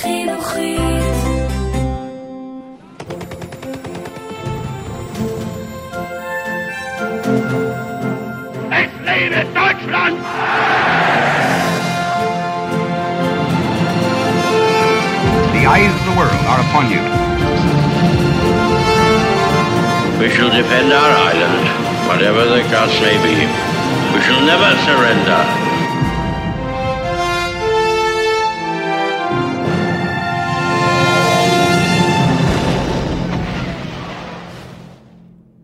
חינוכית. Es lebe Deutschland! The eyes of the world are upon you. We shall defend our island, whatever the cost may be. We shall never surrender.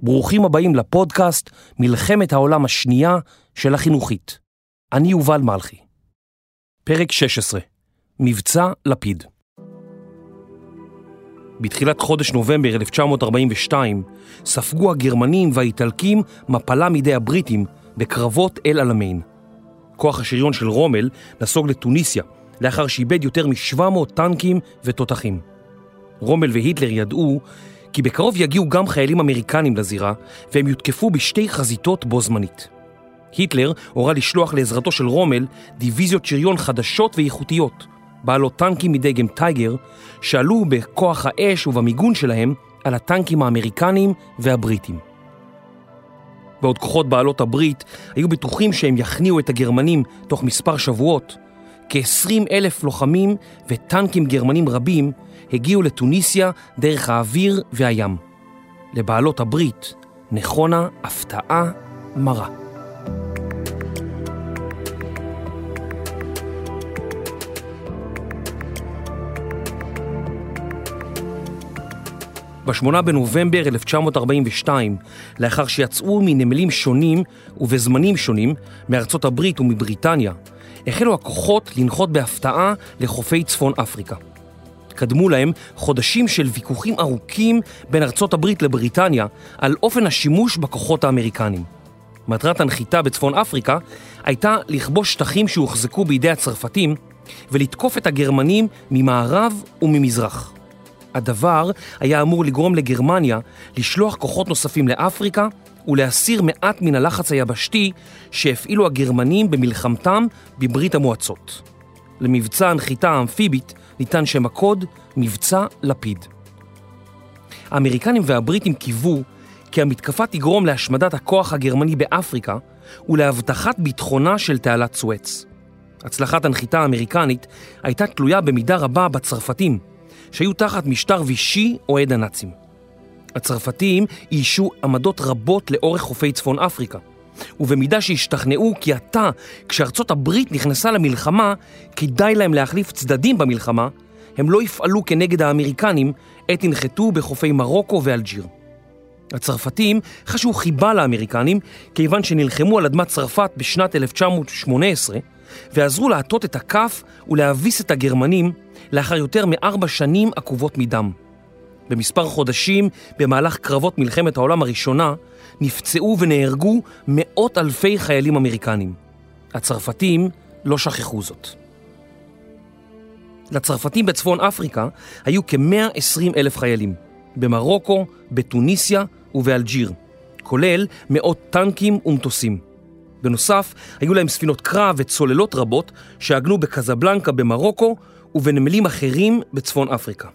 ברוכים הבאים לפודקאסט מלחמת העולם השנייה של החינוכית. אני יובל מלכי. פרק 16 מבצע לפיד בתחילת חודש נובמבר 1942 ספגו הגרמנים והאיטלקים מפלה מידי הבריטים בקרבות אל עלמיין. כוח השריון של רומל נסוג לטוניסיה לאחר שאיבד יותר מ-700 טנקים ותותחים. רומל והיטלר ידעו כי בקרוב יגיעו גם חיילים אמריקנים לזירה והם יותקפו בשתי חזיתות בו זמנית. היטלר הורה לשלוח לעזרתו של רומל דיוויזיות שריון חדשות ואיכותיות, בעלות טנקים מדגם טייגר, שעלו בכוח האש ובמיגון שלהם על הטנקים האמריקניים והבריטים. בעוד כוחות בעלות הברית היו בטוחים שהם יכניעו את הגרמנים תוך מספר שבועות, כ-20 אלף לוחמים וטנקים גרמנים רבים הגיעו לטוניסיה דרך האוויר והים. לבעלות הברית נכונה הפתעה מרה. ב-8 בנובמבר 1942, לאחר שיצאו מנמלים שונים ובזמנים שונים מארצות הברית ומבריטניה, החלו הכוחות לנחות בהפתעה לחופי צפון אפריקה. קדמו להם חודשים של ויכוחים ארוכים בין ארצות הברית לבריטניה על אופן השימוש בכוחות האמריקנים. מטרת הנחיתה בצפון אפריקה הייתה לכבוש שטחים שהוחזקו בידי הצרפתים ולתקוף את הגרמנים ממערב וממזרח. הדבר היה אמור לגרום לגרמניה לשלוח כוחות נוספים לאפריקה ולהסיר מעט מן הלחץ היבשתי שהפעילו הגרמנים במלחמתם בברית המועצות. למבצע הנחיתה האמפיבית ניתן שם הקוד מבצע לפיד. האמריקנים והבריטים קיוו כי המתקפה תגרום להשמדת הכוח הגרמני באפריקה ולהבטחת ביטחונה של תעלת סואץ. הצלחת הנחיתה האמריקנית הייתה תלויה במידה רבה בצרפתים, שהיו תחת משטר וישי אוהד הנאצים. הצרפתים איישו עמדות רבות לאורך חופי צפון אפריקה, ובמידה שהשתכנעו כי עתה, כשארצות הברית נכנסה למלחמה, כדאי להם להחליף צדדים במלחמה, הם לא יפעלו כנגד האמריקנים, עת ינחתו בחופי מרוקו ואלג'יר. הצרפתים חשו חיבה לאמריקנים, כיוון שנלחמו על אדמת צרפת בשנת 1918, ועזרו להטות את הכף ולהביס את הגרמנים לאחר יותר מארבע שנים עקובות מדם. במספר חודשים, במהלך קרבות מלחמת העולם הראשונה, נפצעו ונהרגו מאות אלפי חיילים אמריקנים. הצרפתים לא שכחו זאת. לצרפתים בצפון אפריקה היו כ-120 אלף חיילים, במרוקו, בתוניסיה ובאלג'יר, כולל מאות טנקים ומטוסים. בנוסף, היו להם ספינות קרב וצוללות רבות שעגנו בקזבלנקה במרוקו ובנמלים אחרים בצפון אפריקה.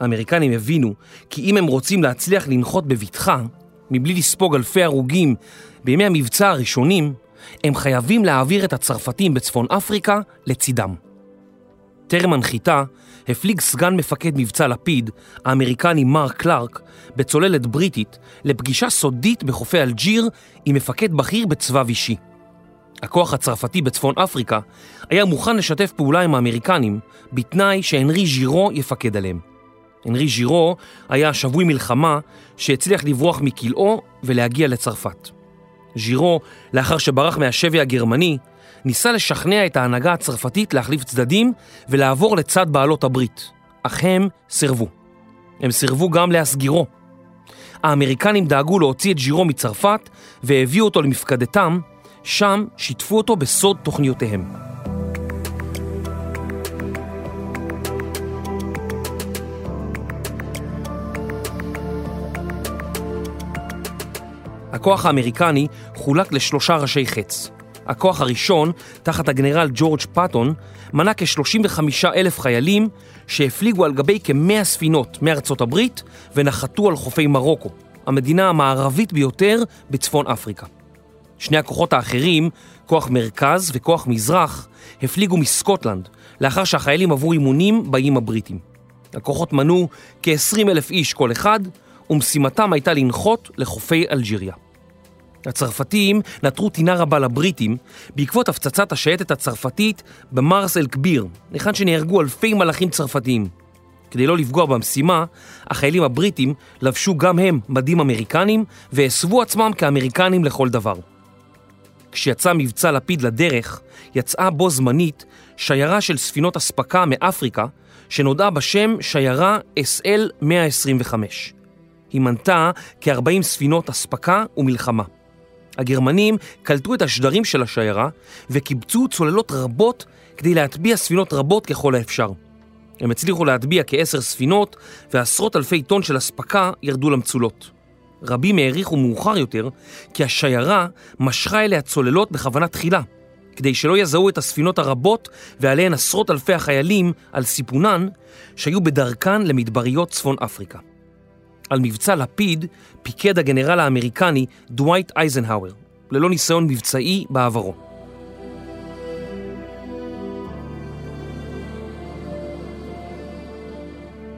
האמריקנים הבינו כי אם הם רוצים להצליח לנחות בבטחה, מבלי לספוג אלפי הרוגים בימי המבצע הראשונים, הם חייבים להעביר את הצרפתים בצפון אפריקה לצידם. טרם הנחיתה הפליג סגן מפקד מבצע לפיד, האמריקני מרק קלארק, בצוללת בריטית לפגישה סודית בחופי אלג'יר עם מפקד בכיר בצבא וישי. הכוח הצרפתי בצפון אפריקה היה מוכן לשתף פעולה עם האמריקנים בתנאי שהנרי ז'ירו יפקד עליהם. הנרי ז'ירו היה שבוי מלחמה שהצליח לברוח מכלאו ולהגיע לצרפת. ז'ירו, לאחר שברח מהשבי הגרמני, ניסה לשכנע את ההנהגה הצרפתית להחליף צדדים ולעבור לצד בעלות הברית, אך הם סירבו. הם סירבו גם להסגירו. האמריקנים דאגו להוציא את ז'ירו מצרפת והביאו אותו למפקדתם, שם שיתפו אותו בסוד תוכניותיהם. הכוח האמריקני חולק לשלושה ראשי חץ, הכוח הראשון, תחת הגנרל ג'ורג' פאטון, מנה כ-35 אלף חיילים שהפליגו על גבי כ-100 ספינות מארצות הברית ונחתו על חופי מרוקו, המדינה המערבית ביותר בצפון אפריקה. שני הכוחות האחרים, כוח מרכז וכוח מזרח, הפליגו מסקוטלנד, לאחר שהחיילים עברו אימונים באיים הבריטים. הכוחות מנו כ-20 אלף איש כל אחד, ומשימתם הייתה לנחות לחופי אלג'יריה. הצרפתים נטרו טינה רבה לבריטים בעקבות הפצצת השייטת הצרפתית במרס אל כביר, היכן שנהרגו אלפי מלאכים צרפתיים. כדי לא לפגוע במשימה, החיילים הבריטים לבשו גם הם מדים אמריקנים והסבו עצמם כאמריקנים לכל דבר. כשיצא מבצע לפיד לדרך, יצאה בו זמנית שיירה של ספינות אספקה מאפריקה שנודעה בשם שיירה SL-125. היא מנתה כ-40 ספינות אספקה ומלחמה. הגרמנים קלטו את השדרים של השיירה וקיבצו צוללות רבות כדי להטביע ספינות רבות ככל האפשר. הם הצליחו להטביע כעשר ספינות ועשרות אלפי טון של אספקה ירדו למצולות. רבים העריכו מאוחר יותר כי השיירה משכה אליה צוללות בכוונה תחילה, כדי שלא יזהו את הספינות הרבות ועליהן עשרות אלפי החיילים על סיפונן שהיו בדרכן למדבריות צפון אפריקה. על מבצע לפיד פיקד הגנרל האמריקני דווייט אייזנהאואר, ללא ניסיון מבצעי בעברו.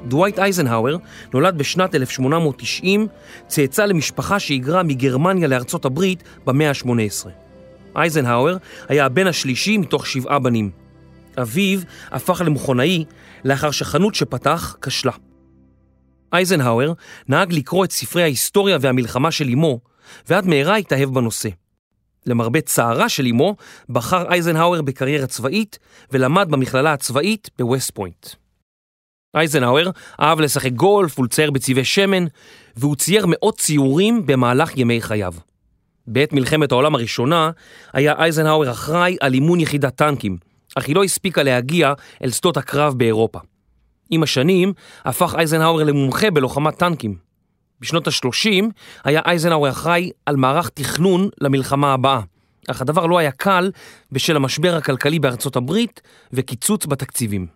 דווייט אייזנהאואר נולד בשנת 1890, צאצא למשפחה שהיגרה מגרמניה לארצות הברית במאה ה-18. אייזנהאואר היה הבן השלישי מתוך שבעה בנים. אביו הפך למכונאי לאחר שחנות שפתח כשלה. אייזנהאואר נהג לקרוא את ספרי ההיסטוריה והמלחמה של אמו, ועד מהרה התאהב בנושא. למרבה צערה של אמו, בחר אייזנהאואר בקריירה צבאית ולמד במכללה הצבאית בווסט פוינט. אייזנהאואר אהב לשחק גולף ולצייר בצבעי שמן, והוא צייר מאות ציורים במהלך ימי חייו. בעת מלחמת העולם הראשונה היה אייזנהאואר אחראי על אימון יחידת טנקים, אך היא לא הספיקה להגיע אל שדות הקרב באירופה. עם השנים הפך אייזנהאואר למומחה בלוחמת טנקים. בשנות ה-30 היה אייזנהאואר אחראי על מערך תכנון למלחמה הבאה, אך הדבר לא היה קל בשל המשבר הכלכלי בארצות הברית וקיצוץ בתקציבים.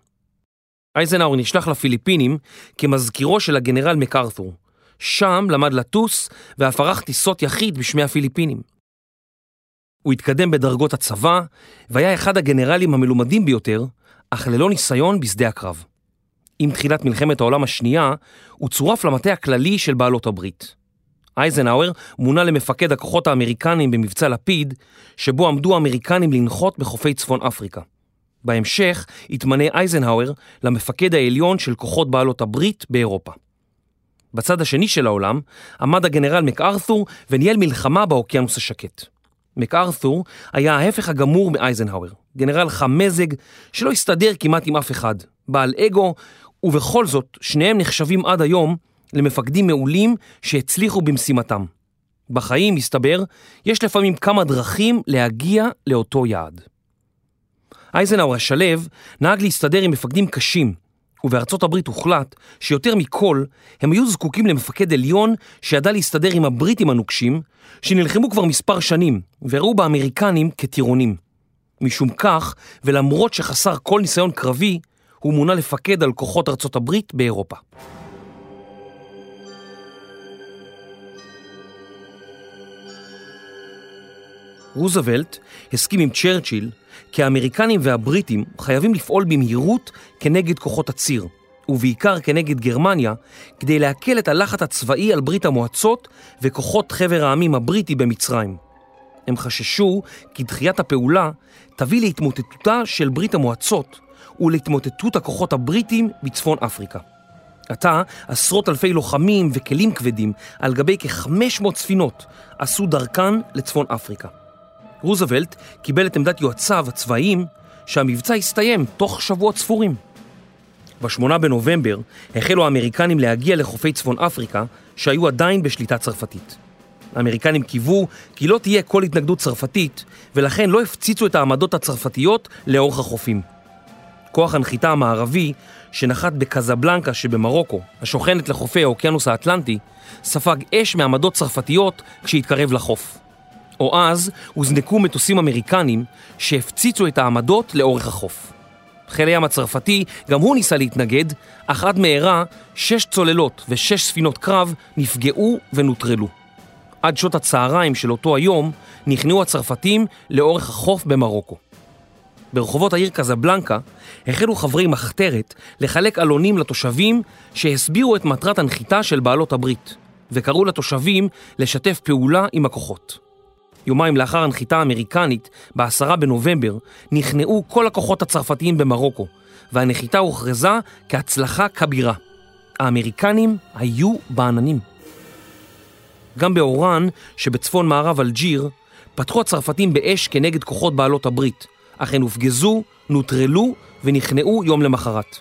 אייזנהאואר נשלח לפיליפינים כמזכירו של הגנרל מקארת'ור. שם למד לטוס ואף ערך טיסות יחיד בשמי הפיליפינים. הוא התקדם בדרגות הצבא והיה אחד הגנרלים המלומדים ביותר, אך ללא ניסיון בשדה הקרב. עם תחילת מלחמת העולם השנייה, הוא צורף למטה הכללי של בעלות הברית. אייזנהאואר מונה למפקד הכוחות האמריקנים במבצע לפיד, שבו עמדו האמריקנים לנחות בחופי צפון אפריקה. בהמשך התמנה אייזנהאואר למפקד העליון של כוחות בעלות הברית באירופה. בצד השני של העולם עמד הגנרל מקארת'ור וניהל מלחמה באוקיינוס השקט. מקארת'ור היה ההפך הגמור מאייזנהאואר, גנרל חם מזג שלא הסתדר כמעט עם אף אחד, בעל אגו, ובכל זאת שניהם נחשבים עד היום למפקדים מעולים שהצליחו במשימתם. בחיים, מסתבר, יש לפעמים כמה דרכים להגיע לאותו יעד. אייזנהאואר השלו נהג להסתדר עם מפקדים קשים, ובארצות הברית הוחלט שיותר מכל הם היו זקוקים למפקד עליון שידע להסתדר עם הבריטים הנוקשים, שנלחמו כבר מספר שנים וראו באמריקנים כטירונים. משום כך, ולמרות שחסר כל ניסיון קרבי, הוא מונה לפקד על כוחות ארצות הברית באירופה. רוזוולט הסכים עם צ'רצ'יל כי האמריקנים והבריטים חייבים לפעול במהירות כנגד כוחות הציר, ובעיקר כנגד גרמניה, כדי להקל את הלחץ הצבאי על ברית המועצות וכוחות חבר העמים הבריטי במצרים. הם חששו כי דחיית הפעולה תביא להתמוטטותה של ברית המועצות ולהתמוטטות הכוחות הבריטים בצפון אפריקה. עתה עשרות אלפי לוחמים וכלים כבדים על גבי כ-500 ספינות עשו דרכן לצפון אפריקה. רוזוולט קיבל את עמדת יועציו הצבאיים שהמבצע הסתיים תוך שבועות ספורים. ב-8 בנובמבר החלו האמריקנים להגיע לחופי צפון אפריקה שהיו עדיין בשליטה צרפתית. האמריקנים קיוו כי לא תהיה כל התנגדות צרפתית ולכן לא הפציצו את העמדות הצרפתיות לאורך החופים. כוח הנחיתה המערבי שנחת בקזבלנקה שבמרוקו, השוכנת לחופי האוקיינוס האטלנטי, ספג אש מעמדות צרפתיות כשהתקרב לחוף. או אז הוזנקו מטוסים אמריקנים שהפציצו את העמדות לאורך החוף. חיל הים הצרפתי גם הוא ניסה להתנגד, אך עד מהרה שש צוללות ושש ספינות קרב נפגעו ונוטרלו. עד שעות הצהריים של אותו היום נכנעו הצרפתים לאורך החוף במרוקו. ברחובות העיר קזבלנקה החלו חברי מחתרת לחלק עלונים לתושבים שהסבירו את מטרת הנחיתה של בעלות הברית, וקראו לתושבים לשתף פעולה עם הכוחות. יומיים לאחר הנחיתה האמריקנית, ב-10 בנובמבר, נכנעו כל הכוחות הצרפתיים במרוקו, והנחיתה הוכרזה כהצלחה כבירה. האמריקנים היו בעננים. גם באורן, שבצפון מערב אלג'יר, פתחו הצרפתים באש כנגד כוחות בעלות הברית, אך הן הופגזו, נוטרלו ונכנעו יום למחרת.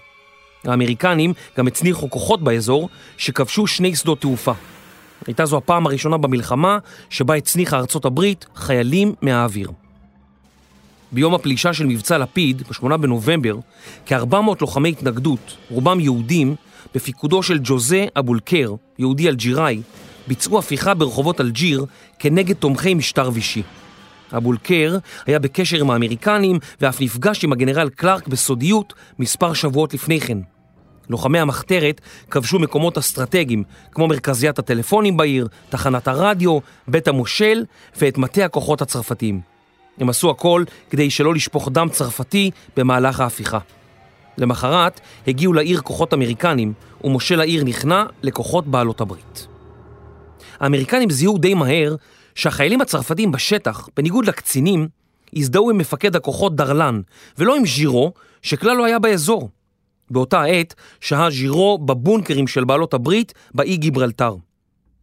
האמריקנים גם הצניחו כוחות באזור שכבשו שני שדות תעופה. הייתה זו הפעם הראשונה במלחמה שבה הצניחה ארצות הברית חיילים מהאוויר. ביום הפלישה של מבצע לפיד, ב-8 בנובמבר, כ-400 לוחמי התנגדות, רובם יהודים, בפיקודו של ג'וזה אבולקר, יהודי אלג'יראי, ביצעו הפיכה ברחובות אלג'יר כנגד תומכי משטר וישי. אבולקר היה בקשר עם האמריקנים ואף נפגש עם הגנרל קלארק בסודיות מספר שבועות לפני כן. לוחמי המחתרת כבשו מקומות אסטרטגיים כמו מרכזיית הטלפונים בעיר, תחנת הרדיו, בית המושל ואת מטה הכוחות הצרפתיים. הם עשו הכל כדי שלא לשפוך דם צרפתי במהלך ההפיכה. למחרת הגיעו לעיר כוחות אמריקנים ומושל העיר נכנע לכוחות בעלות הברית. האמריקנים זיהו די מהר שהחיילים הצרפתים בשטח, בניגוד לקצינים, הזדהו עם מפקד הכוחות דרלן, ולא עם ז'ירו, שכלל לא היה באזור. באותה עת שהה ז'ירו בבונקרים של בעלות הברית באי גיברלטר.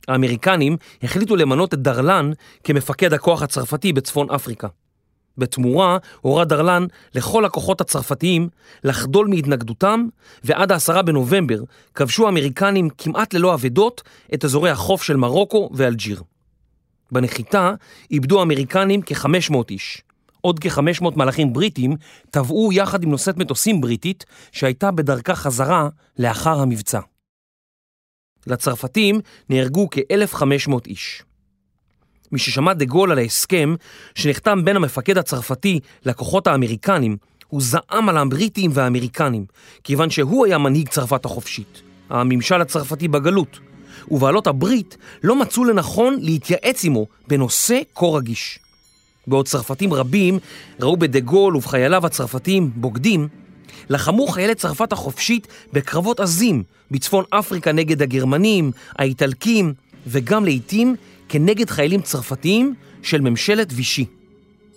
האמריקנים החליטו למנות את דרלן כמפקד הכוח הצרפתי בצפון אפריקה. בתמורה הורה דרלן לכל הכוחות הצרפתיים לחדול מהתנגדותם, ועד העשרה בנובמבר כבשו האמריקנים כמעט ללא אבדות את אזורי החוף של מרוקו ואלג'יר. בנחיתה איבדו האמריקנים כ-500 איש. עוד כ-500 מלאכים בריטים טבעו יחד עם נושאת מטוסים בריטית שהייתה בדרכה חזרה לאחר המבצע. לצרפתים נהרגו כ-1,500 איש. מששמע דה גול על ההסכם שנחתם בין המפקד הצרפתי לכוחות האמריקנים, הוא זעם על הבריטים והאמריקנים, כיוון שהוא היה מנהיג צרפת החופשית, הממשל הצרפתי בגלות, ובעלות הברית לא מצאו לנכון להתייעץ עמו בנושא כה רגיש. בעוד צרפתים רבים ראו בדה גול ובחייליו הצרפתיים בוגדים, לחמו חיילי צרפת החופשית בקרבות עזים בצפון אפריקה נגד הגרמנים, האיטלקים וגם לעיתים כנגד חיילים צרפתיים של ממשלת וישי.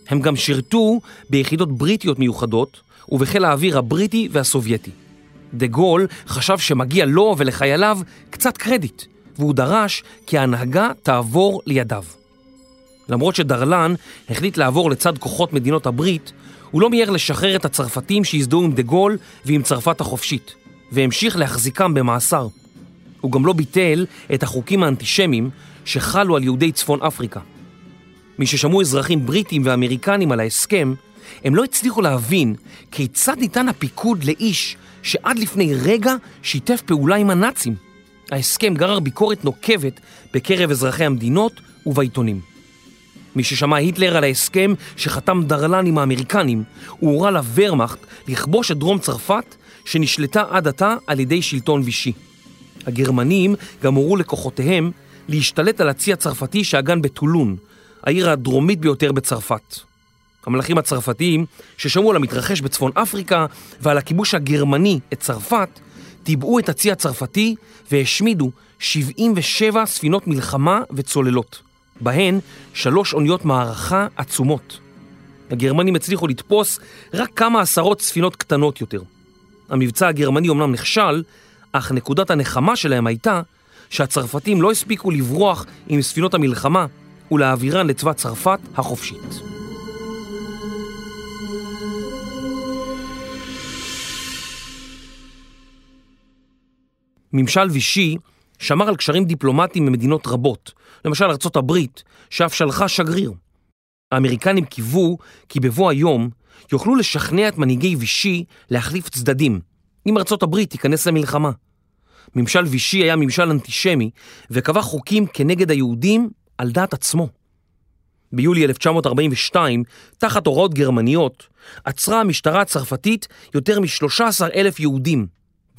הם גם שירתו ביחידות בריטיות מיוחדות ובחיל האוויר הבריטי והסובייטי. דה גול חשב שמגיע לו ולחייליו קצת קרדיט, והוא דרש כי ההנהגה תעבור לידיו. למרות שדרלן החליט לעבור לצד כוחות מדינות הברית, הוא לא מיהר לשחרר את הצרפתים שהזדהו עם דה גול ועם צרפת החופשית, והמשיך להחזיקם במאסר. הוא גם לא ביטל את החוקים האנטישמיים שחלו על יהודי צפון אפריקה. מששמעו אזרחים בריטים ואמריקנים על ההסכם, הם לא הצליחו להבין כיצד ניתן הפיקוד לאיש שעד לפני רגע שיתף פעולה עם הנאצים. ההסכם גרר ביקורת נוקבת בקרב אזרחי המדינות ובעיתונים. מששמע היטלר על ההסכם שחתם דרלן עם האמריקנים, הוא הורה לוורמאכט לכבוש את דרום צרפת שנשלטה עד עתה על ידי שלטון וישי. הגרמנים גם הורו לכוחותיהם להשתלט על הצי הצרפתי שאגן בטולון, העיר הדרומית ביותר בצרפת. המלכים הצרפתיים, ששמעו על המתרחש בצפון אפריקה ועל הכיבוש הגרמני את צרפת, טיבעו את הצי הצרפתי והשמידו 77 ספינות מלחמה וצוללות, בהן שלוש אוניות מערכה עצומות. הגרמנים הצליחו לתפוס רק כמה עשרות ספינות קטנות יותר. המבצע הגרמני אומנם נכשל, אך נקודת הנחמה שלהם הייתה שהצרפתים לא הספיקו לברוח עם ספינות המלחמה ולהעבירן לצבא צרפת החופשית. ממשל וישי שמר על קשרים דיפלומטיים ממדינות רבות, למשל ארצות הברית, שאף שלחה שגריר. האמריקנים קיוו כי בבוא היום יוכלו לשכנע את מנהיגי וישי להחליף צדדים, אם ארצות הברית תיכנס למלחמה. ממשל וישי היה ממשל אנטישמי וקבע חוקים כנגד היהודים על דעת עצמו. ביולי 1942, תחת הוראות גרמניות, עצרה המשטרה הצרפתית יותר מ-13 אלף יהודים,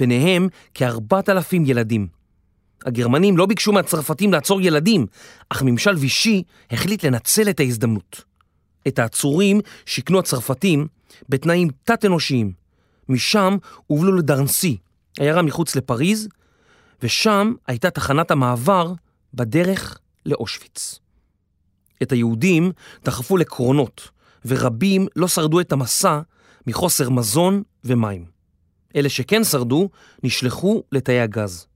ביניהם כ-4,000 ילדים. הגרמנים לא ביקשו מהצרפתים לעצור ילדים, אך ממשל וישי החליט לנצל את ההזדמנות. את העצורים שיכנו הצרפתים בתנאים תת-אנושיים. משם הובלו לדרנסי, עיירה מחוץ לפריז, ושם הייתה תחנת המעבר בדרך לאושוויץ. את היהודים דחפו לקרונות, ורבים לא שרדו את המסע מחוסר מזון ומים. אלה שכן שרדו נשלחו לתאי הגז.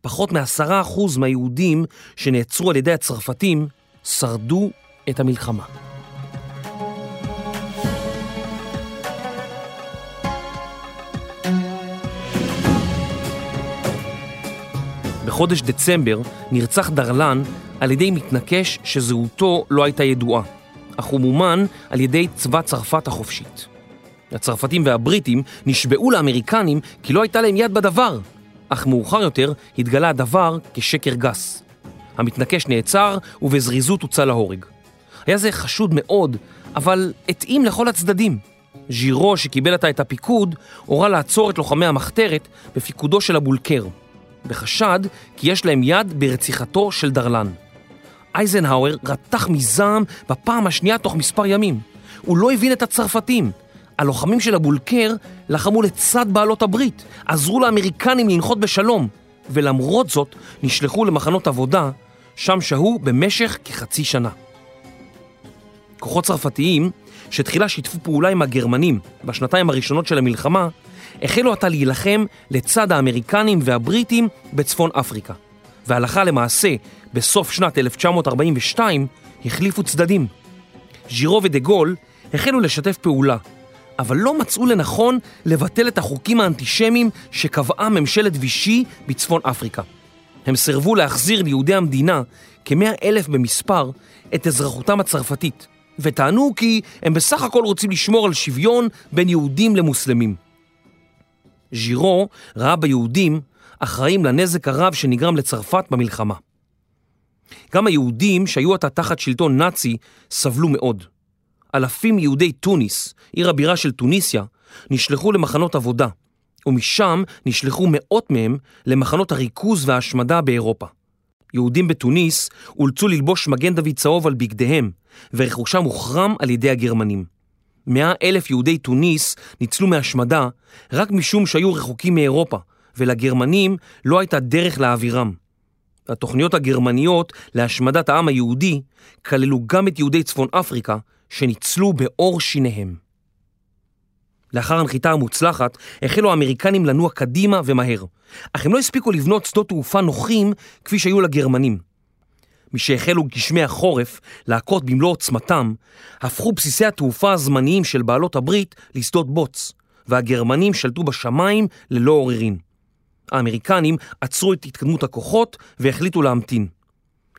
פחות מעשרה אחוז מהיהודים שנעצרו על ידי הצרפתים שרדו את המלחמה. בחודש דצמבר נרצח דרלן על ידי מתנקש שזהותו לא הייתה ידועה, אך הוא מומן על ידי צבא צרפת החופשית. הצרפתים והבריטים נשבעו לאמריקנים כי לא הייתה להם יד בדבר, אך מאוחר יותר התגלה הדבר כשקר גס. המתנקש נעצר ובזריזות הוצא להורג. היה זה חשוד מאוד, אבל התאים לכל הצדדים. ז'ירו, שקיבל עתה את הפיקוד, הורה לעצור את לוחמי המחתרת בפיקודו של אבולקר, בחשד כי יש להם יד ברציחתו של דרלן. אייזנהאואר רתח מזעם בפעם השנייה תוך מספר ימים. הוא לא הבין את הצרפתים. הלוחמים של אבולקר לחמו לצד בעלות הברית, עזרו לאמריקנים לנחות בשלום, ולמרות זאת נשלחו למחנות עבודה, שם שהו במשך כחצי שנה. כוחות צרפתיים, שתחילה שיתפו פעולה עם הגרמנים בשנתיים הראשונות של המלחמה, החלו עתה להילחם לצד האמריקנים והבריטים בצפון אפריקה. והלכה למעשה, בסוף שנת 1942, החליפו צדדים. ז'ירו ודה גול החלו לשתף פעולה, אבל לא מצאו לנכון לבטל את החוקים האנטישמיים שקבעה ממשלת וישי בצפון אפריקה. הם סירבו להחזיר ליהודי המדינה, כמאה אלף במספר, את אזרחותם הצרפתית, וטענו כי הם בסך הכל רוצים לשמור על שוויון בין יהודים למוסלמים. ז'ירו ראה ביהודים אחראים לנזק הרב שנגרם לצרפת במלחמה. גם היהודים שהיו עתה תחת שלטון נאצי סבלו מאוד. אלפים מיהודי טוניס, עיר הבירה של טוניסיה, נשלחו למחנות עבודה, ומשם נשלחו מאות מהם למחנות הריכוז וההשמדה באירופה. יהודים בתוניס אולצו ללבוש מגן דוד צהוב על בגדיהם, ורכושם הוחרם על ידי הגרמנים. מאה אלף יהודי טוניס ניצלו מהשמדה רק משום שהיו רחוקים מאירופה, ולגרמנים לא הייתה דרך להעבירם. התוכניות הגרמניות להשמדת העם היהודי כללו גם את יהודי צפון אפריקה, שניצלו בעור שיניהם. לאחר הנחיתה המוצלחת, החלו האמריקנים לנוע קדימה ומהר, אך הם לא הספיקו לבנות שדות תעופה נוחים כפי שהיו לגרמנים. משהחלו גשמי החורף להכות במלוא עוצמתם, הפכו בסיסי התעופה הזמניים של בעלות הברית לשדות בוץ, והגרמנים שלטו בשמיים ללא עוררין. האמריקנים עצרו את התקדמות הכוחות והחליטו להמתין.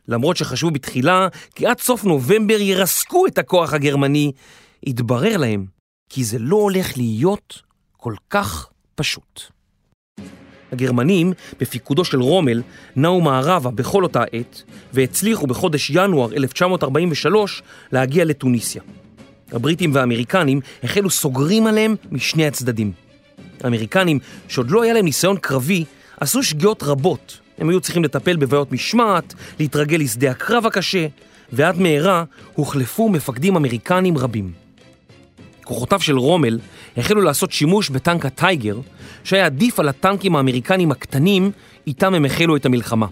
למרות שחשבו בתחילה כי עד סוף נובמבר ירסקו את הכוח הגרמני, התברר להם כי זה לא הולך להיות כל כך פשוט. הגרמנים, בפיקודו של רומל, נעו מערבה בכל אותה עת, והצליחו בחודש ינואר 1943 להגיע לטוניסיה. הבריטים והאמריקנים החלו סוגרים עליהם משני הצדדים. האמריקנים, שעוד לא היה להם ניסיון קרבי, עשו שגיאות רבות. הם היו צריכים לטפל בבעיות משמעת, להתרגל לשדה הקרב הקשה, ועד מהרה הוחלפו מפקדים אמריקנים רבים. כוחותיו של רומל החלו לעשות שימוש בטנק הטייגר, שהיה עדיף על הטנקים האמריקנים הקטנים, איתם הם החלו את המלחמה.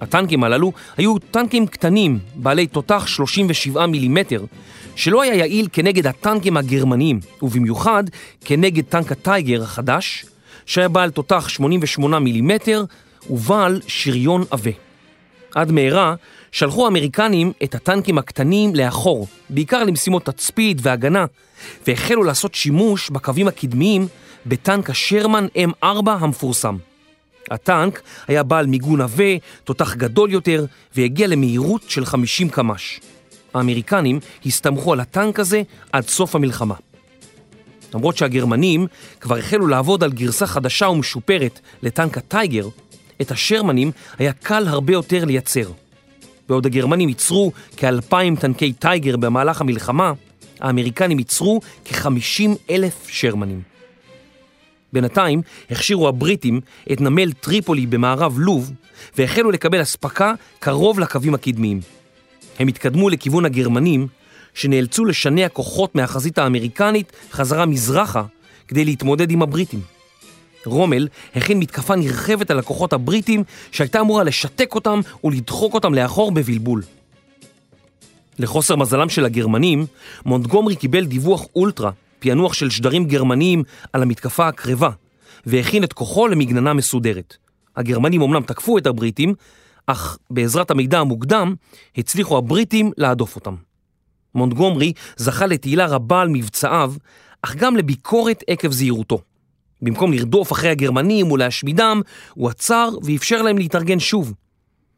הטנקים הללו היו טנקים קטנים, בעלי תותח 37 מילימטר, שלא היה יעיל כנגד הטנקים הגרמניים, ובמיוחד כנגד טנק הטייגר החדש, שהיה בעל תותח 88 מילימטר ובעל שריון עבה. עד מהרה שלחו האמריקנים את הטנקים הקטנים לאחור, בעיקר למשימות תצפית והגנה, והחלו לעשות שימוש בקווים הקדמיים בטנק השרמן M4 המפורסם. הטנק היה בעל מיגון עבה, תותח גדול יותר, והגיע למהירות של 50 קמ"ש. האמריקנים הסתמכו על הטנק הזה עד סוף המלחמה. למרות שהגרמנים כבר החלו לעבוד על גרסה חדשה ומשופרת לטנק הטייגר, את השרמנים היה קל הרבה יותר לייצר. בעוד הגרמנים ייצרו כאלפיים טנקי טייגר במהלך המלחמה, האמריקנים ייצרו כ-50 אלף שרמנים. בינתיים הכשירו הבריטים את נמל טריפולי במערב לוב והחלו לקבל אספקה קרוב לקווים הקדמיים. הם התקדמו לכיוון הגרמנים שנאלצו לשנע כוחות מהחזית האמריקנית חזרה מזרחה כדי להתמודד עם הבריטים. רומל הכין מתקפה נרחבת על הכוחות הבריטים שהייתה אמורה לשתק אותם ולדחוק אותם לאחור בבלבול. לחוסר מזלם של הגרמנים, מונטגומרי קיבל דיווח אולטרה, פענוח של שדרים גרמניים על המתקפה הקרבה, והכין את כוחו למגננה מסודרת. הגרמנים אמנם תקפו את הבריטים, אך בעזרת המידע המוקדם הצליחו הבריטים להדוף אותם. מונטגומרי זכה לתהילה רבה על מבצעיו, אך גם לביקורת עקב זהירותו. במקום לרדוף אחרי הגרמנים ולהשמידם, הוא עצר ואפשר להם להתארגן שוב.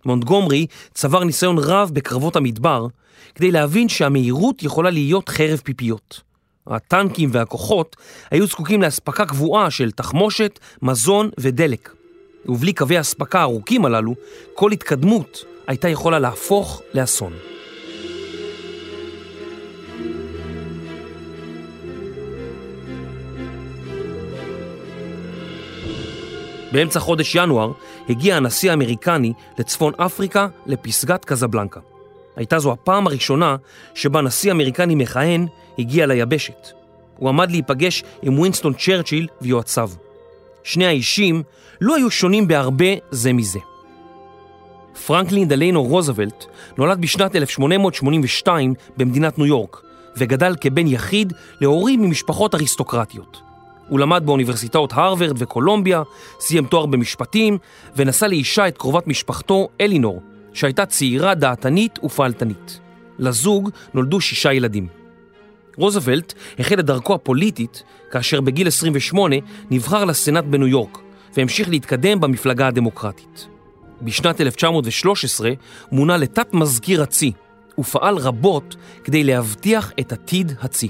מונטגומרי צבר ניסיון רב בקרבות המדבר, כדי להבין שהמהירות יכולה להיות חרב פיפיות. הטנקים והכוחות היו זקוקים לאספקה קבועה של תחמושת, מזון ודלק. ובלי קווי האספקה הארוכים הללו, כל התקדמות הייתה יכולה להפוך לאסון. באמצע חודש ינואר הגיע הנשיא האמריקני לצפון אפריקה לפסגת קזבלנקה. הייתה זו הפעם הראשונה שבה נשיא אמריקני מכהן הגיע ליבשת. הוא עמד להיפגש עם ווינסטון צ'רצ'יל ויועציו. שני האישים לא היו שונים בהרבה זה מזה. פרנקלין דליינו רוזוולט נולד בשנת 1882 במדינת ניו יורק וגדל כבן יחיד להורים ממשפחות אריסטוקרטיות. הוא למד באוניברסיטאות הרווארד וקולומביה, סיים תואר במשפטים ונשא לאישה את קרובת משפחתו אלינור, שהייתה צעירה דעתנית ופעלתנית. לזוג נולדו שישה ילדים. רוזוולט החל את דרכו הפוליטית כאשר בגיל 28 נבחר לסנאט בניו יורק והמשיך להתקדם במפלגה הדמוקרטית. בשנת 1913 מונה לתת מזכיר הצי ופעל רבות כדי להבטיח את עתיד הצי.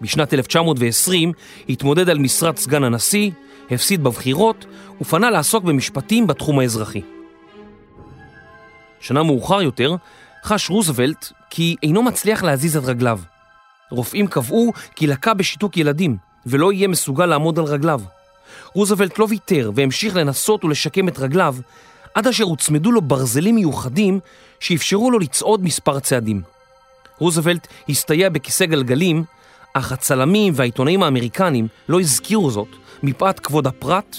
בשנת 1920 התמודד על משרת סגן הנשיא, הפסיד בבחירות ופנה לעסוק במשפטים בתחום האזרחי. שנה מאוחר יותר חש רוזוולט כי אינו מצליח להזיז את רגליו. רופאים קבעו כי לקה בשיתוק ילדים ולא יהיה מסוגל לעמוד על רגליו. רוזוולט לא ויתר והמשיך לנסות ולשקם את רגליו עד אשר הוצמדו לו ברזלים מיוחדים שאפשרו לו לצעוד מספר צעדים. רוזוולט הסתייע בכיסא גלגלים, אך הצלמים והעיתונאים האמריקנים לא הזכירו זאת מפאת כבוד הפרט,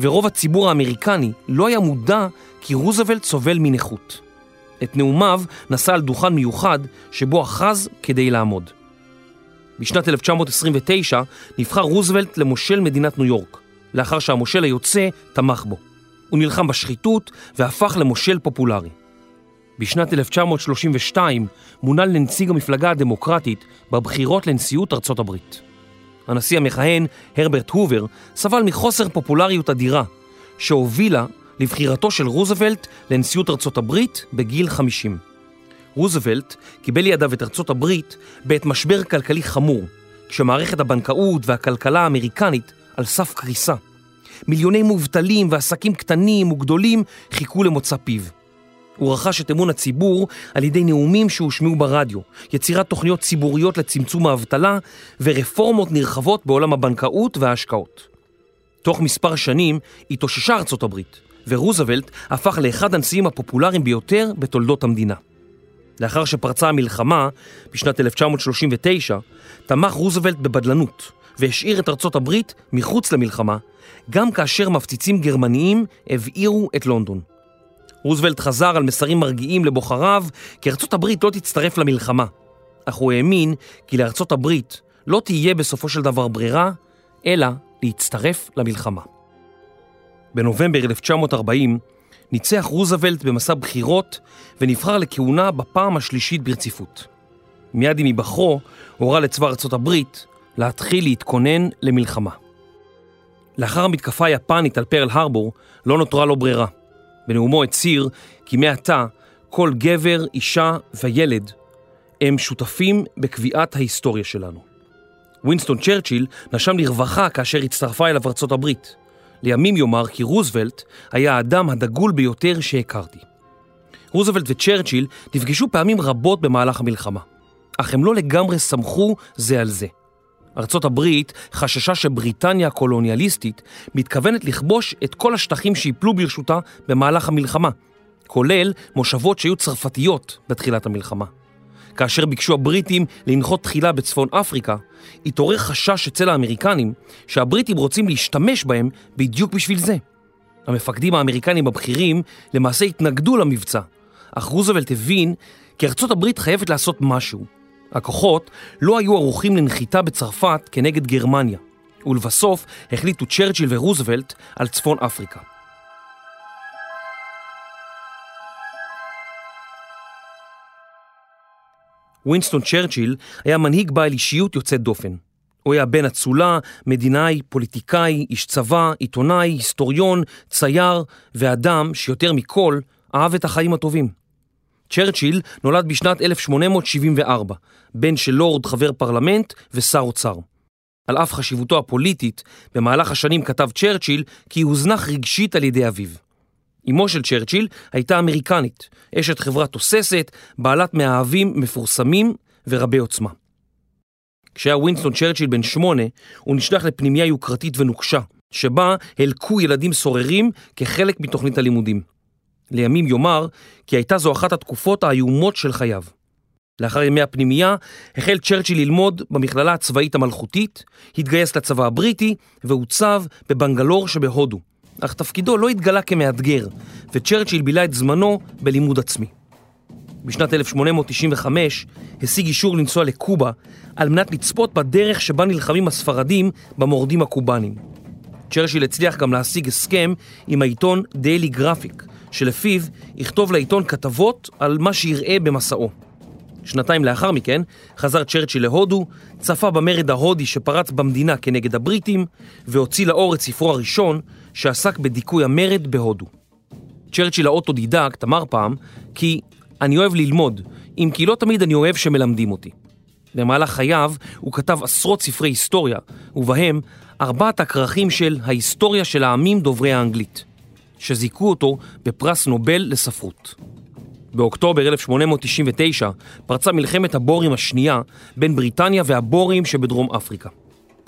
ורוב הציבור האמריקני לא היה מודע כי רוזוולט סובל מנכות. את נאומיו נשא על דוכן מיוחד שבו אחז כדי לעמוד. בשנת 1929 נבחר רוזוולט למושל מדינת ניו יורק, לאחר שהמושל היוצא תמך בו. הוא נלחם בשחיתות והפך למושל פופולרי. בשנת 1932 מונה לנציג המפלגה הדמוקרטית בבחירות לנשיאות ארצות הברית. הנשיא המכהן, הרברט הובר, סבל מחוסר פופולריות אדירה, שהובילה לבחירתו של רוזוולט לנשיאות ארצות הברית בגיל 50. רוזוולט קיבל לידיו את ארצות הברית בעת משבר כלכלי חמור, כשמערכת הבנקאות והכלכלה האמריקנית על סף קריסה. מיליוני מובטלים ועסקים קטנים וגדולים חיכו למוצא פיו. הוא רכש את אמון הציבור על ידי נאומים שהושמעו ברדיו, יצירת תוכניות ציבוריות לצמצום האבטלה ורפורמות נרחבות בעולם הבנקאות וההשקעות. תוך מספר שנים התאוששה ארצות הברית, ורוזוולט הפך לאחד הנשיאים הפופולריים ביותר בתולדות המדינה. לאחר שפרצה המלחמה, בשנת 1939, תמך רוזוולט בבדלנות והשאיר את ארצות הברית מחוץ למלחמה, גם כאשר מפציצים גרמניים הבעירו את לונדון. רוזוולט חזר על מסרים מרגיעים לבוחריו כי ארצות הברית לא תצטרף למלחמה, אך הוא האמין כי לארצות הברית לא תהיה בסופו של דבר ברירה, אלא להצטרף למלחמה. בנובמבר 1940 ניצח רוזוולט במסע בחירות ונבחר לכהונה בפעם השלישית ברציפות. מיד עם היבחרו הורה לצבא ארצות הברית להתחיל להתכונן למלחמה. לאחר המתקפה היפנית על פרל הרבור לא נותרה לו ברירה. בנאומו הצהיר כי מעתה כל גבר, אישה וילד הם שותפים בקביעת ההיסטוריה שלנו. ווינסטון צ'רצ'יל נשם לרווחה כאשר הצטרפה אליו ארצות הברית. לימים יאמר כי רוזוולט היה האדם הדגול ביותר שהכרתי. רוזוולט וצ'רצ'יל נפגשו פעמים רבות במהלך המלחמה, אך הם לא לגמרי סמכו זה על זה. ארצות הברית חששה שבריטניה הקולוניאליסטית מתכוונת לכבוש את כל השטחים שיפלו ברשותה במהלך המלחמה, כולל מושבות שהיו צרפתיות בתחילת המלחמה. כאשר ביקשו הבריטים לנחות תחילה בצפון אפריקה, התעורר חשש אצל האמריקנים שהבריטים רוצים להשתמש בהם בדיוק בשביל זה. המפקדים האמריקנים הבכירים למעשה התנגדו למבצע, אך רוזוולט הבין כי ארצות הברית חייבת לעשות משהו. הכוחות לא היו ערוכים לנחיתה בצרפת כנגד גרמניה, ולבסוף החליטו צ'רצ'יל ורוזוולט על צפון אפריקה. ווינסטון צ'רצ'יל היה מנהיג בעל אישיות יוצאת דופן. הוא היה בן אצולה, מדינאי, פוליטיקאי, איש צבא, עיתונאי, היסטוריון, צייר, ואדם שיותר מכל אהב את החיים הטובים. צ'רצ'יל נולד בשנת 1874, בן של לורד חבר פרלמנט ושר אוצר. על אף חשיבותו הפוליטית, במהלך השנים כתב צ'רצ'יל כי הוזנח רגשית על ידי אביו. אמו של צ'רצ'יל הייתה אמריקנית, אשת חברה תוססת, בעלת מאהבים מפורסמים ורבי עוצמה. כשהיה ווינסטון צ'רצ'יל בן שמונה, הוא נשלח לפנימיה יוקרתית ונוקשה, שבה הלקו ילדים סוררים כחלק מתוכנית הלימודים. לימים יאמר כי הייתה זו אחת התקופות האיומות של חייו. לאחר ימי הפנימייה החל צ'רצ'יל ללמוד במכללה הצבאית המלכותית, התגייס לצבא הבריטי והוצב בבנגלור שבהודו, אך תפקידו לא התגלה כמאתגר, וצ'רצ'יל בילה את זמנו בלימוד עצמי. בשנת 1895 השיג אישור לנסוע לקובה על מנת לצפות בדרך שבה נלחמים הספרדים במורדים הקובנים. צ'רצ'יל הצליח גם להשיג הסכם עם העיתון דיילי גרפיק, שלפיו יכתוב לעיתון כתבות על מה שיראה במסעו. שנתיים לאחר מכן חזר צ'רצ'יל להודו, צפה במרד ההודי שפרץ במדינה כנגד הבריטים, והוציא לאור את ספרו הראשון שעסק בדיכוי המרד בהודו. צ'רצ'יל האוטודידקט אמר פעם כי אני אוהב ללמוד, אם כי לא תמיד אני אוהב שמלמדים אותי. במהלך חייו הוא כתב עשרות ספרי היסטוריה, ובהם ארבעת הכרכים של ההיסטוריה של העמים דוברי האנגלית, שזיכו אותו בפרס נובל לספרות. באוקטובר 1899 פרצה מלחמת הבורים השנייה בין בריטניה והבורים שבדרום אפריקה.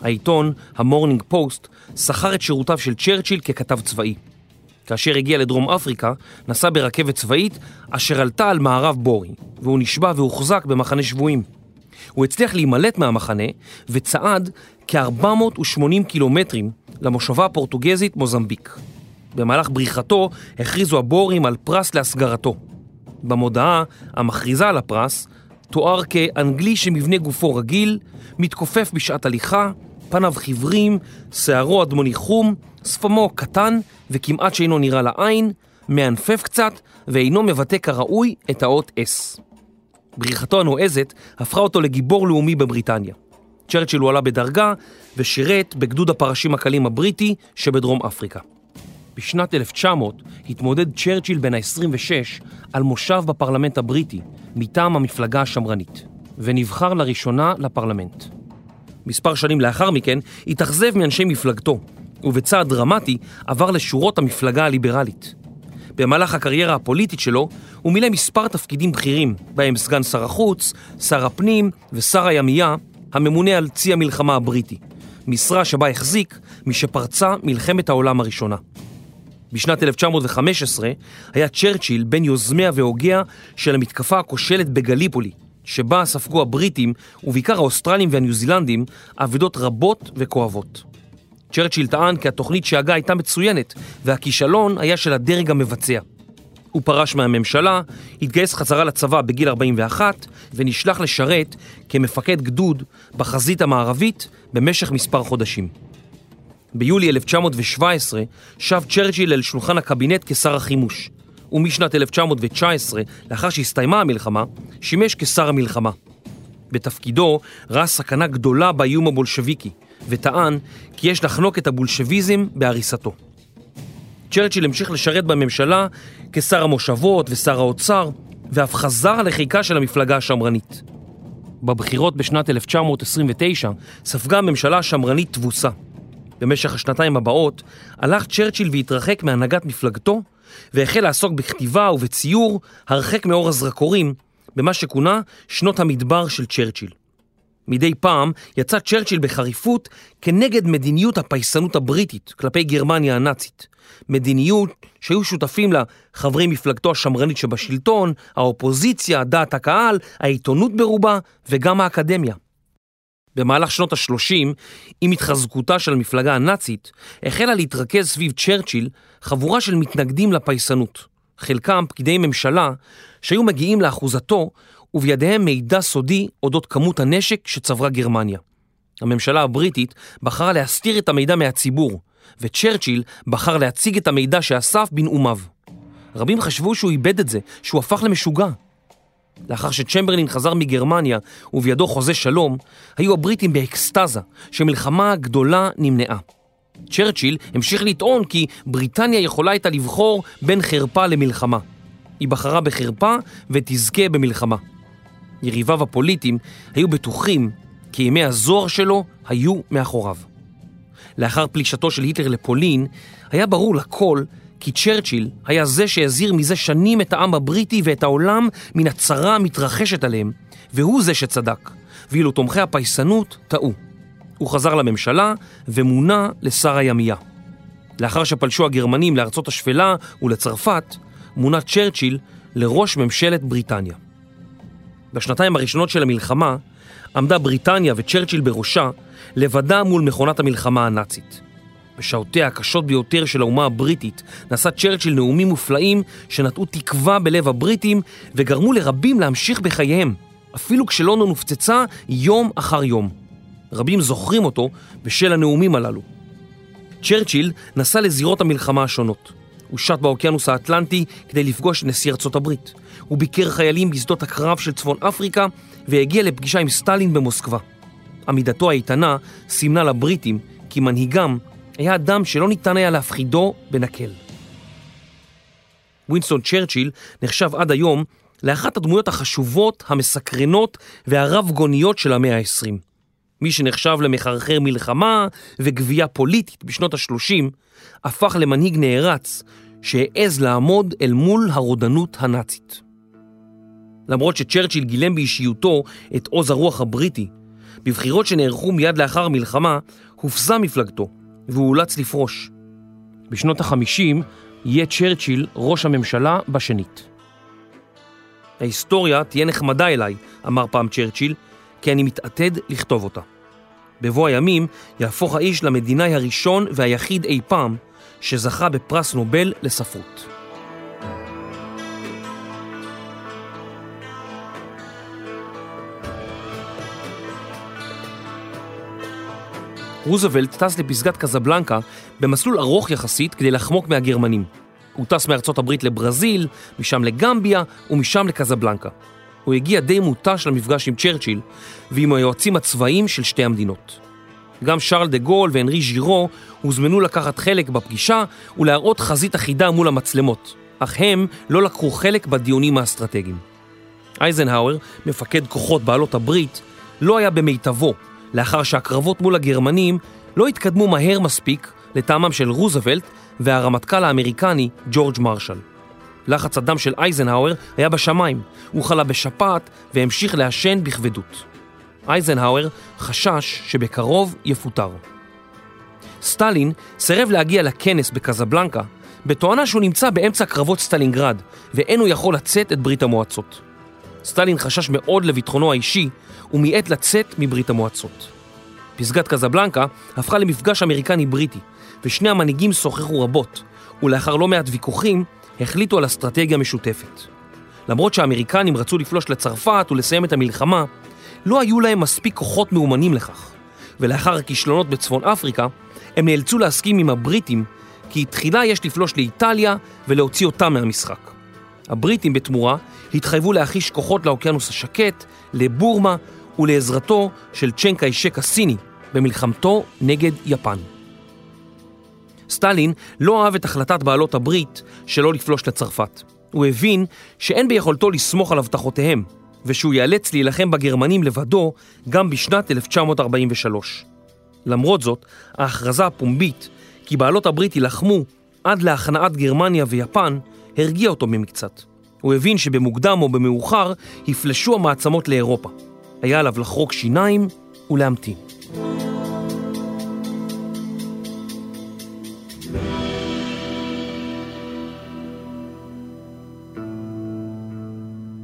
העיתון, המורנינג פוסט, שכר את שירותיו של צ'רצ'יל ככתב צבאי. כאשר הגיע לדרום אפריקה, נסע ברכבת צבאית אשר עלתה על מערב בורי, והוא נשבע והוחזק במחנה שבויים. הוא הצליח להימלט מהמחנה וצעד כ-480 קילומטרים למושבה הפורטוגזית מוזמביק. במהלך בריחתו הכריזו הבורים על פרס להסגרתו. במודעה המכריזה על הפרס תואר כאנגלי שמבנה גופו רגיל, מתכופף בשעת הליכה, פניו חיוורים, שערו אדמוני חום, שפמו קטן וכמעט שאינו נראה לעין, מענפף קצת ואינו מבטא כראוי את האות S. בריחתו הנועזת הפכה אותו לגיבור לאומי בבריטניה. צ'רצ'יל הועלה בדרגה ושירת בגדוד הפרשים הקלים הבריטי שבדרום אפריקה. בשנת 1900 התמודד צ'רצ'יל בן ה-26 על מושב בפרלמנט הבריטי מטעם המפלגה השמרנית, ונבחר לראשונה לפרלמנט. מספר שנים לאחר מכן התאכזב מאנשי מפלגתו, ובצעד דרמטי עבר לשורות המפלגה הליברלית. במהלך הקריירה הפוליטית שלו הוא מילא מספר תפקידים בכירים, בהם סגן שר החוץ, שר הפנים ושר הימייה, הממונה על צי המלחמה הבריטי, משרה שבה החזיק משפרצה מלחמת העולם הראשונה. בשנת 1915 היה צ'רצ'יל בין יוזמיה והוגיה של המתקפה הכושלת בגליפולי, שבה ספגו הבריטים, ובעיקר האוסטרלים והניו זילנדים, אבדות רבות וכואבות. צ'רצ'יל טען כי התוכנית שהגה הייתה מצוינת, והכישלון היה של הדרג המבצע. הוא פרש מהממשלה, התגייס חזרה לצבא בגיל 41, ונשלח לשרת כמפקד גדוד בחזית המערבית במשך מספר חודשים. ביולי 1917 שב צ'רצ'יל אל שולחן הקבינט כשר החימוש, ומשנת 1919, לאחר שהסתיימה המלחמה, שימש כשר המלחמה. בתפקידו ראה סכנה גדולה באיום הבולשביקי, וטען כי יש לחנוק את הבולשביזם בהריסתו. צ'רצ'יל המשיך לשרת בממשלה כשר המושבות ושר האוצר, ואף חזר לחיקה של המפלגה השמרנית. בבחירות בשנת 1929 ספגה הממשלה השמרנית תבוסה. במשך השנתיים הבאות הלך צ'רצ'יל והתרחק מהנהגת מפלגתו והחל לעסוק בכתיבה ובציור הרחק מאור הזרקורים במה שכונה שנות המדבר של צ'רצ'יל. מדי פעם יצא צ'רצ'יל בחריפות כנגד מדיניות הפייסנות הבריטית כלפי גרמניה הנאצית. מדיניות שהיו שותפים לה חברי מפלגתו השמרנית שבשלטון, האופוזיציה, דעת הקהל, העיתונות ברובה וגם האקדמיה. במהלך שנות ה-30, עם התחזקותה של המפלגה הנאצית, החלה להתרכז סביב צ'רצ'יל חבורה של מתנגדים לפייסנות. חלקם פקידי ממשלה שהיו מגיעים לאחוזתו ובידיהם מידע סודי אודות כמות הנשק שצברה גרמניה. הממשלה הבריטית בחרה להסתיר את המידע מהציבור, וצ'רצ'יל בחר להציג את המידע שאסף בנאומיו. רבים חשבו שהוא איבד את זה, שהוא הפך למשוגע. לאחר שצ'מברלין חזר מגרמניה ובידו חוזה שלום, היו הבריטים באקסטזה שמלחמה גדולה נמנעה. צ'רצ'יל המשיך לטעון כי בריטניה יכולה הייתה לבחור בין חרפה למלחמה. היא בחרה בחרפה ותזכה במלחמה. יריביו הפוליטיים היו בטוחים כי ימי הזוהר שלו היו מאחוריו. לאחר פלישתו של היטלר לפולין, היה ברור לכל כי צ'רצ'יל היה זה שהזהיר מזה שנים את העם הבריטי ואת העולם מן הצרה המתרחשת עליהם, והוא זה שצדק, ואילו תומכי הפייסנות טעו. הוא חזר לממשלה ומונה לשר הימייה. לאחר שפלשו הגרמנים לארצות השפלה ולצרפת, מונה צ'רצ'יל לראש ממשלת בריטניה. בשנתיים הראשונות של המלחמה עמדה בריטניה וצ'רצ'יל בראשה לבדה מול מכונת המלחמה הנאצית. בשעותיה הקשות ביותר של האומה הבריטית נשא צ'רצ'יל נאומים מופלאים שנטעו תקווה בלב הבריטים וגרמו לרבים להמשיך בחייהם, אפילו כשלונדון הופצצה יום אחר יום. רבים זוכרים אותו בשל הנאומים הללו. צ'רצ'יל נסע לזירות המלחמה השונות. הוא שט באוקיינוס האטלנטי כדי לפגוש נשיא ארצות הברית. הוא ביקר חיילים בשדות הקרב של צפון אפריקה והגיע לפגישה עם סטלין במוסקבה. עמידתו האיתנה סימנה לבריטים כי מנהיגם היה אדם שלא ניתן היה להפחידו בנקל. ווינסטון צ'רצ'יל נחשב עד היום לאחת הדמויות החשובות, המסקרנות והרב גוניות של המאה ה-20. מי שנחשב למחרחר מלחמה וגבייה פוליטית בשנות ה-30, הפך למנהיג נערץ שהעז לעמוד אל מול הרודנות הנאצית. למרות שצ'רצ'יל גילם באישיותו את עוז הרוח הבריטי, בבחירות שנערכו מיד לאחר המלחמה, הופסה מפלגתו, והוא אולץ לפרוש. בשנות ה-50 יהיה צ'רצ'יל ראש הממשלה בשנית. ההיסטוריה תהיה נחמדה אליי, אמר פעם צ'רצ'יל, כי אני מתעתד לכתוב אותה. בבוא הימים יהפוך האיש למדינאי הראשון והיחיד אי פעם שזכה בפרס נובל לספרות. רוזוולט טס לפסגת קזבלנקה במסלול ארוך יחסית כדי לחמוק מהגרמנים. הוא טס מארצות הברית לברזיל, משם לגמביה ומשם לקזבלנקה. הוא הגיע די מותש למפגש עם צ'רצ'יל ועם היועצים הצבאיים של שתי המדינות. גם שרל דה גול והנרי ז'ירו הוזמנו לקחת חלק בפגישה ולהראות חזית אחידה מול המצלמות, אך הם לא לקחו חלק בדיונים האסטרטגיים. אייזנהאואר, מפקד כוחות בעלות הברית, לא היה במיטבו לאחר שהקרבות מול הגרמנים לא התקדמו מהר מספיק לטעמם של רוזוולט והרמטכ"ל האמריקני ג'ורג' מרשל. לחץ הדם של אייזנהאואר היה בשמיים, הוא חלה בשפעת והמשיך לעשן בכבדות. אייזנהאואר חשש שבקרוב יפוטר. סטלין סירב להגיע לכנס בקזבלנקה בתואנה שהוא נמצא באמצע קרבות סטלינגרד ואין הוא יכול לצאת את ברית המועצות. סטלין חשש מאוד לביטחונו האישי ומיעט לצאת מברית המועצות. פסגת קזבלנקה הפכה למפגש אמריקני-בריטי ושני המנהיגים שוחחו רבות ולאחר לא מעט ויכוחים החליטו על אסטרטגיה משותפת. למרות שהאמריקנים רצו לפלוש לצרפת ולסיים את המלחמה, לא היו להם מספיק כוחות מאומנים לכך, ולאחר הכישלונות בצפון אפריקה, הם נאלצו להסכים עם הבריטים כי תחילה יש לפלוש לאיטליה ולהוציא אותם מהמשחק. הבריטים בתמורה התחייבו להחיש כוחות לאוקיינוס השקט, לבורמה ולעזרתו של צ'נקאי שק הסיני במלחמתו נגד יפן. סטלין לא אהב את החלטת בעלות הברית שלא לפלוש לצרפת. הוא הבין שאין ביכולתו לסמוך על הבטחותיהם, ושהוא ייאלץ להילחם בגרמנים לבדו גם בשנת 1943. למרות זאת, ההכרזה הפומבית כי בעלות הברית יילחמו עד להכנעת גרמניה ויפן, הרגיע אותו ממקצת. הוא הבין שבמוקדם או במאוחר יפלשו המעצמות לאירופה. היה עליו לחרוק שיניים ולהמתין.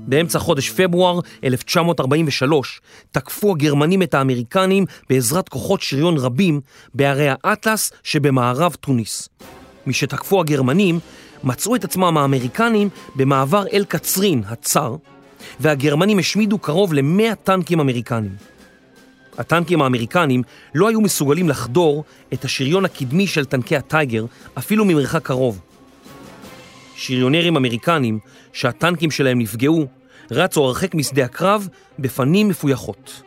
באמצע חודש פברואר 1943 תקפו הגרמנים את האמריקנים בעזרת כוחות שריון רבים בערי האטלס שבמערב תוניס. משתקפו הגרמנים, מצאו את עצמם האמריקנים במעבר אל קצרין, הצר, והגרמנים השמידו קרוב ל-100 טנקים אמריקנים. הטנקים האמריקנים לא היו מסוגלים לחדור את השריון הקדמי של טנקי הטייגר אפילו ממרחק קרוב. שריונרים אמריקנים שהטנקים שלהם נפגעו רצו הרחק משדה הקרב בפנים מפויחות.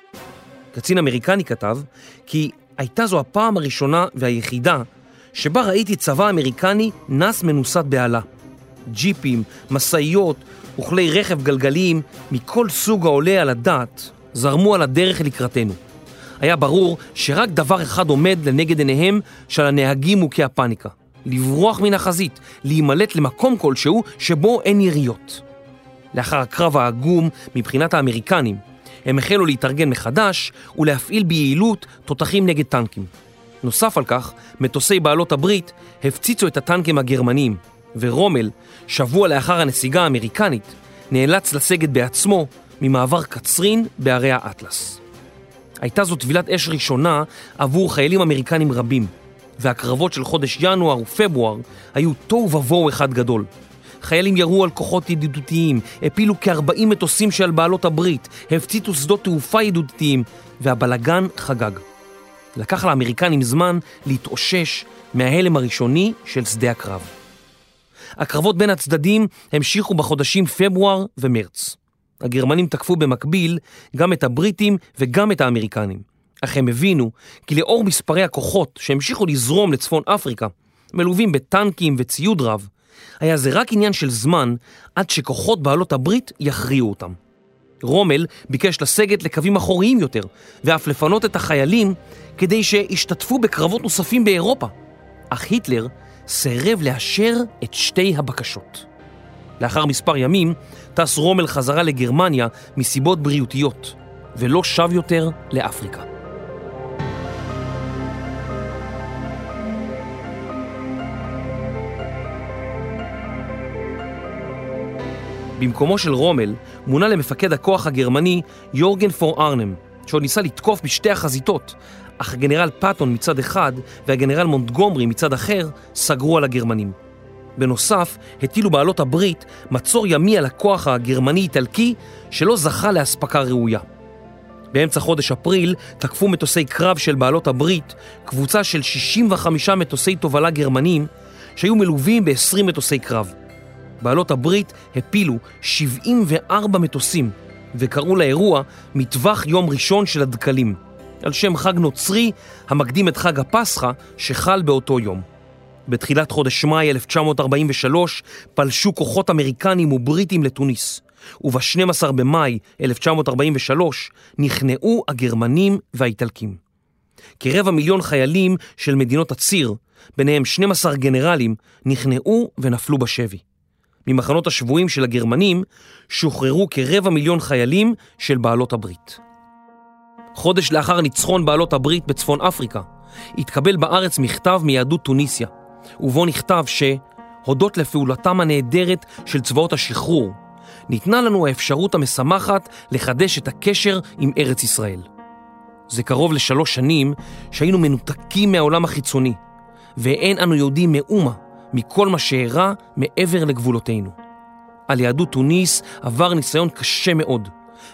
קצין אמריקני כתב כי הייתה זו הפעם הראשונה והיחידה שבה ראיתי צבא אמריקני נס מנוסת בעלה. ג'יפים, משאיות וכלי רכב גלגליים מכל סוג העולה על הדעת זרמו על הדרך לקראתנו. היה ברור שרק דבר אחד עומד לנגד עיניהם של הנהגים מוכי הפאניקה. לברוח מן החזית, להימלט למקום כלשהו שבו אין יריות. לאחר הקרב העגום מבחינת האמריקנים, הם החלו להתארגן מחדש ולהפעיל ביעילות תותחים נגד טנקים. נוסף על כך, מטוסי בעלות הברית הפציצו את הטנקים הגרמניים, ורומל, שבוע לאחר הנסיגה האמריקנית, נאלץ לסגת בעצמו ממעבר קצרין בערי האטלס. הייתה זו טבילת אש ראשונה עבור חיילים אמריקנים רבים, והקרבות של חודש ינואר ופברואר היו תוהו ובוהו אחד גדול. חיילים ירו על כוחות ידידותיים, הפילו כ-40 מטוסים של בעלות הברית, הפציצו שדות תעופה ידידותיים, והבלגן חגג. לקח לאמריקנים זמן להתאושש מההלם הראשוני של שדה הקרב. הקרבות בין הצדדים המשיכו בחודשים פברואר ומרץ. הגרמנים תקפו במקביל גם את הבריטים וגם את האמריקנים. אך הם הבינו כי לאור מספרי הכוחות שהמשיכו לזרום לצפון אפריקה, מלווים בטנקים וציוד רב, היה זה רק עניין של זמן עד שכוחות בעלות הברית יכריעו אותם. רומל ביקש לסגת לקווים אחוריים יותר, ואף לפנות את החיילים כדי שישתתפו בקרבות נוספים באירופה. אך היטלר סירב לאשר את שתי הבקשות. לאחר מספר ימים טס רומל חזרה לגרמניה מסיבות בריאותיות, ולא שב יותר לאפריקה. במקומו של רומל מונה למפקד הכוח הגרמני יורגן פור ארנם, שעוד ניסה לתקוף בשתי החזיתות, אך הגנרל פאטון מצד אחד והגנרל מונטגומרי מצד אחר סגרו על הגרמנים. בנוסף, הטילו בעלות הברית מצור ימי על הכוח הגרמני-איטלקי שלא זכה לאספקה ראויה. באמצע חודש אפריל תקפו מטוסי קרב של בעלות הברית קבוצה של 65 מטוסי תובלה גרמנים שהיו מלווים ב-20 מטוסי קרב. בעלות הברית הפילו 74 מטוסים וקראו לאירוע מטווח יום ראשון של הדקלים, על שם חג נוצרי המקדים את חג הפסחא שחל באותו יום. בתחילת חודש מאי 1943 פלשו כוחות אמריקנים ובריטים לתוניס, וב-12 במאי 1943 נכנעו הגרמנים והאיטלקים. כרבע מיליון חיילים של מדינות הציר, ביניהם 12 גנרלים, נכנעו ונפלו בשבי. ממחנות השבויים של הגרמנים שוחררו כרבע מיליון חיילים של בעלות הברית. חודש לאחר ניצחון בעלות הברית בצפון אפריקה, התקבל בארץ מכתב מיהדות טוניסיה, ובו נכתב שהודות לפעולתם הנהדרת של צבאות השחרור, ניתנה לנו האפשרות המשמחת לחדש את הקשר עם ארץ ישראל. זה קרוב לשלוש שנים שהיינו מנותקים מהעולם החיצוני, ואין אנו יודעים מאומה מכל מה שאירע מעבר לגבולותינו. על יהדות תוניס עבר ניסיון קשה מאוד,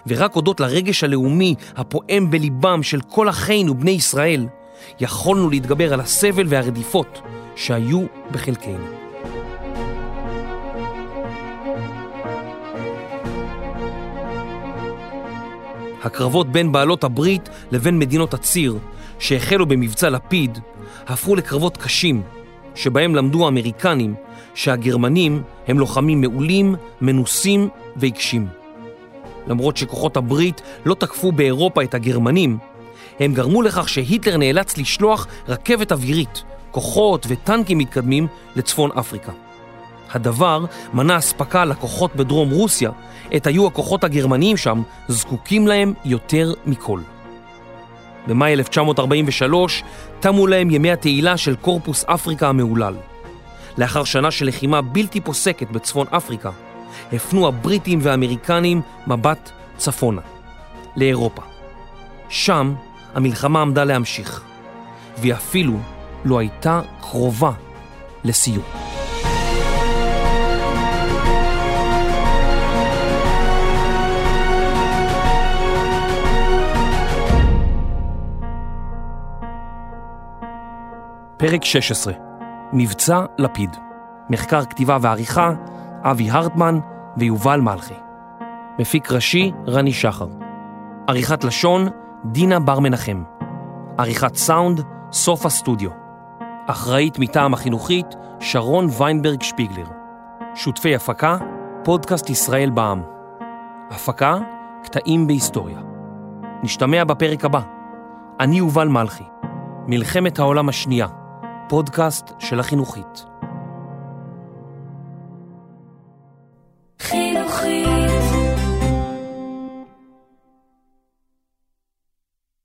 ורק הודות לרגש הלאומי הפועם בליבם של כל אחינו בני ישראל, יכולנו להתגבר על הסבל והרדיפות שהיו בחלקנו. הקרבות בין בעלות הברית לבין מדינות הציר, שהחלו במבצע לפיד, הפכו לקרבות קשים, שבהם למדו האמריקנים שהגרמנים הם לוחמים מעולים, מנוסים ועיקשים. למרות שכוחות הברית לא תקפו באירופה את הגרמנים, הם גרמו לכך שהיטלר נאלץ לשלוח רכבת אווירית, כוחות וטנקים מתקדמים לצפון אפריקה. הדבר מנע אספקה לכוחות בדרום רוסיה, עת היו הכוחות הגרמניים שם זקוקים להם יותר מכל. במאי 1943 תמו להם ימי התהילה של קורפוס אפריקה המהולל. לאחר שנה של לחימה בלתי פוסקת בצפון אפריקה, הפנו הבריטים והאמריקנים מבט צפונה, לאירופה. שם המלחמה עמדה להמשיך, והיא אפילו לא הייתה קרובה לסיום. פרק 16, מבצע לפיד, מחקר כתיבה ועריכה, אבי הרטמן ויובל מלכי. מפיק ראשי, רני שחר. עריכת לשון, דינה בר מנחם. עריכת סאונד, סוף הסטודיו. אחראית מטעם החינוכית, שרון ויינברג שפיגלר. שותפי הפקה, פודקאסט ישראל בע"מ. הפקה, קטעים בהיסטוריה. נשתמע בפרק הבא. אני יובל מלכי. מלחמת העולם השנייה. פודקאסט של החינוכית. Hey.